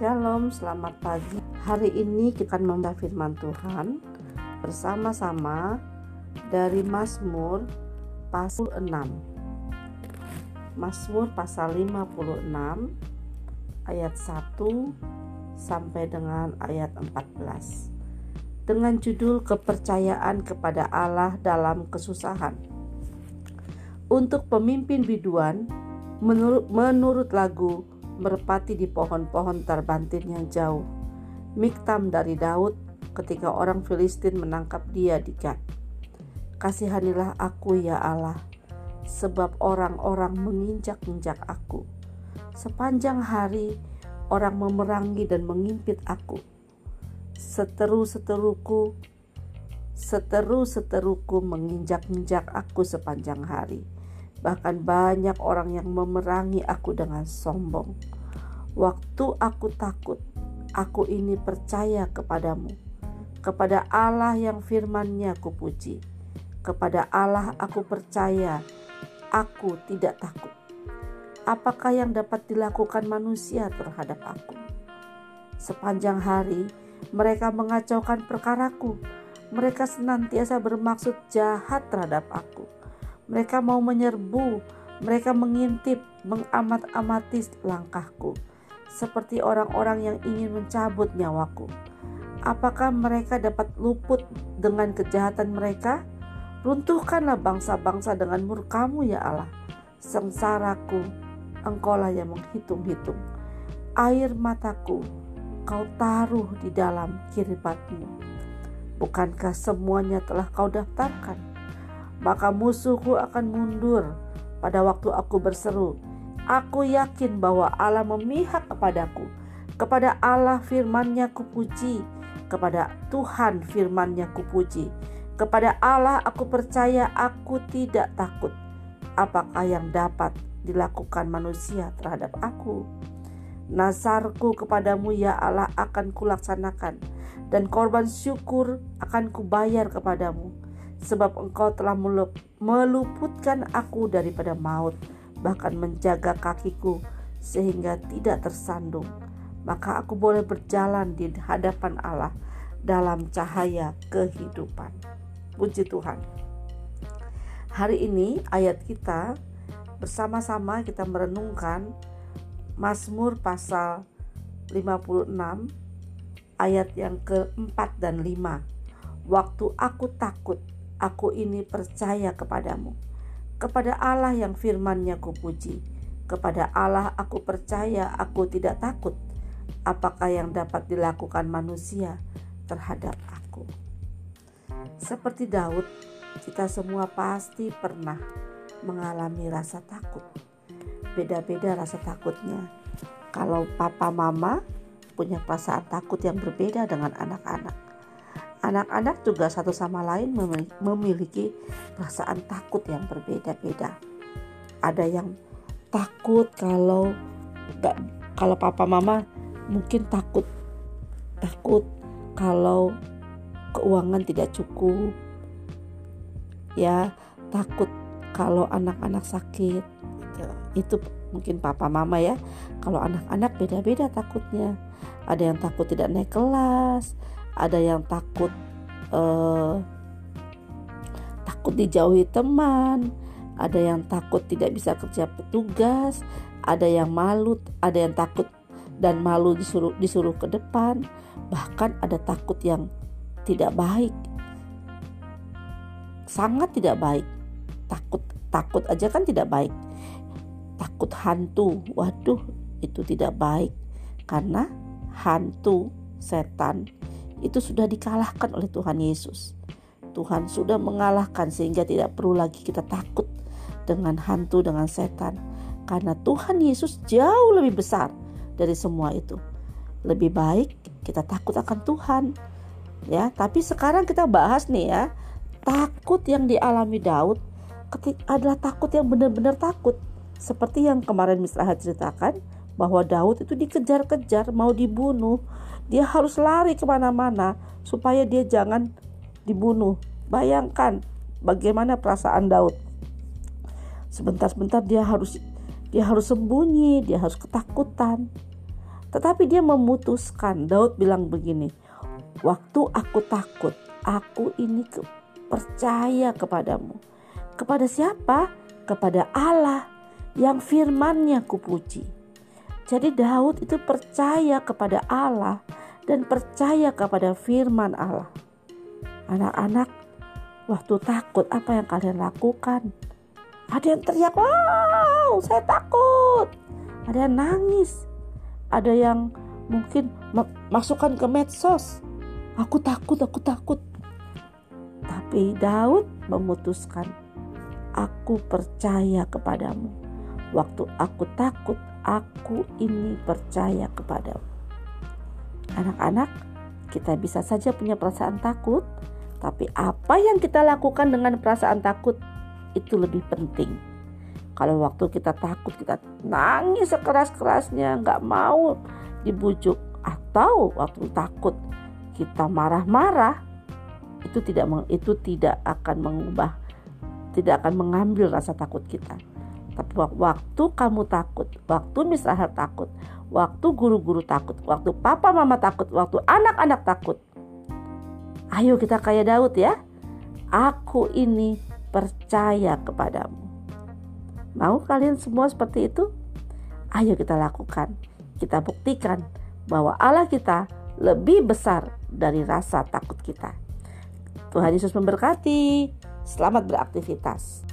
Shalom, selamat pagi. Hari ini kita akan membaca firman Tuhan bersama-sama dari Mazmur pasal 6. Mazmur pasal 56 ayat 1 sampai dengan ayat 14. Dengan judul kepercayaan kepada Allah dalam kesusahan. Untuk pemimpin biduan menurut menurut lagu merpati di pohon-pohon terbantin yang jauh. Miktam dari Daud ketika orang Filistin menangkap dia di Gad. Kasihanilah aku ya Allah, sebab orang-orang menginjak-injak aku. Sepanjang hari orang memerangi dan mengimpit aku. Seteru-seteruku, seteru-seteruku menginjak-injak aku sepanjang hari Bahkan banyak orang yang memerangi aku dengan sombong. Waktu aku takut, aku ini percaya kepadamu. Kepada Allah yang firmannya kupuji. Kepada Allah aku percaya, aku tidak takut. Apakah yang dapat dilakukan manusia terhadap aku? Sepanjang hari mereka mengacaukan perkaraku. Mereka senantiasa bermaksud jahat terhadap aku mereka mau menyerbu, mereka mengintip, mengamat-amati langkahku, seperti orang-orang yang ingin mencabut nyawaku. Apakah mereka dapat luput dengan kejahatan mereka? Runtuhkanlah bangsa-bangsa dengan murkamu ya Allah. Sengsaraku, engkaulah yang menghitung-hitung. Air mataku, kau taruh di dalam kiribatmu. Bukankah semuanya telah kau daftarkan? Maka musuhku akan mundur pada waktu aku berseru. Aku yakin bahwa Allah memihak kepadaku. Kepada Allah firmannya kupuji. Kepada Tuhan firmannya kupuji. Kepada Allah aku percaya aku tidak takut. Apakah yang dapat dilakukan manusia terhadap aku? Nasarku kepadamu ya Allah akan kulaksanakan dan korban syukur akan kubayar kepadamu sebab engkau telah meluputkan aku daripada maut, bahkan menjaga kakiku sehingga tidak tersandung. Maka aku boleh berjalan di hadapan Allah dalam cahaya kehidupan. Puji Tuhan. Hari ini ayat kita bersama-sama kita merenungkan Mazmur pasal 56 ayat yang keempat dan lima. Waktu aku takut, aku ini percaya kepadamu. Kepada Allah yang firmannya kupuji. Kepada Allah aku percaya aku tidak takut. Apakah yang dapat dilakukan manusia terhadap aku? Seperti Daud, kita semua pasti pernah mengalami rasa takut. Beda-beda rasa takutnya. Kalau papa mama punya perasaan takut yang berbeda dengan anak-anak Anak-anak juga satu sama lain memiliki perasaan takut yang berbeda-beda. Ada yang takut kalau kalau papa mama mungkin takut takut kalau keuangan tidak cukup ya takut kalau anak-anak sakit gitu. itu mungkin papa mama ya kalau anak-anak beda-beda takutnya ada yang takut tidak naik kelas ada yang takut uh, takut dijauhi teman, ada yang takut tidak bisa kerja petugas, ada yang malu, ada yang takut dan malu disuruh disuruh ke depan, bahkan ada takut yang tidak baik. Sangat tidak baik. Takut takut aja kan tidak baik. Takut hantu. Waduh, itu tidak baik karena hantu setan itu sudah dikalahkan oleh Tuhan Yesus. Tuhan sudah mengalahkan sehingga tidak perlu lagi kita takut dengan hantu dengan setan karena Tuhan Yesus jauh lebih besar dari semua itu. Lebih baik kita takut akan Tuhan. Ya, tapi sekarang kita bahas nih ya, takut yang dialami Daud adalah takut yang benar-benar takut. Seperti yang kemarin Misraha ceritakan bahwa Daud itu dikejar-kejar mau dibunuh dia harus lari ke mana-mana supaya dia jangan dibunuh. Bayangkan bagaimana perasaan Daud. Sebentar-sebentar dia harus dia harus sembunyi, dia harus ketakutan. Tetapi dia memutuskan. Daud bilang begini, "Waktu aku takut, aku ini percaya kepadamu." Kepada siapa? Kepada Allah yang firman-Nya kupuji. Jadi Daud itu percaya kepada Allah dan percaya kepada firman Allah. Anak-anak, waktu takut apa yang kalian lakukan? Ada yang teriak, wow saya takut. Ada yang nangis. Ada yang mungkin masukkan ke medsos. Aku takut, aku takut. Tapi Daud memutuskan aku percaya kepadamu. Waktu aku takut, aku ini percaya kepadamu. Anak-anak, kita bisa saja punya perasaan takut, tapi apa yang kita lakukan dengan perasaan takut itu lebih penting. Kalau waktu kita takut, kita nangis sekeras-kerasnya, nggak mau dibujuk, atau waktu takut kita marah-marah, itu tidak itu tidak akan mengubah tidak akan mengambil rasa takut kita. Waktu kamu takut, waktu misalnya takut, waktu guru-guru takut, waktu papa mama takut, waktu anak-anak takut. Ayo kita kayak Daud ya. Aku ini percaya kepadamu. Mau kalian semua seperti itu? Ayo kita lakukan. Kita buktikan bahwa Allah kita lebih besar dari rasa takut kita. Tuhan Yesus memberkati. Selamat beraktivitas.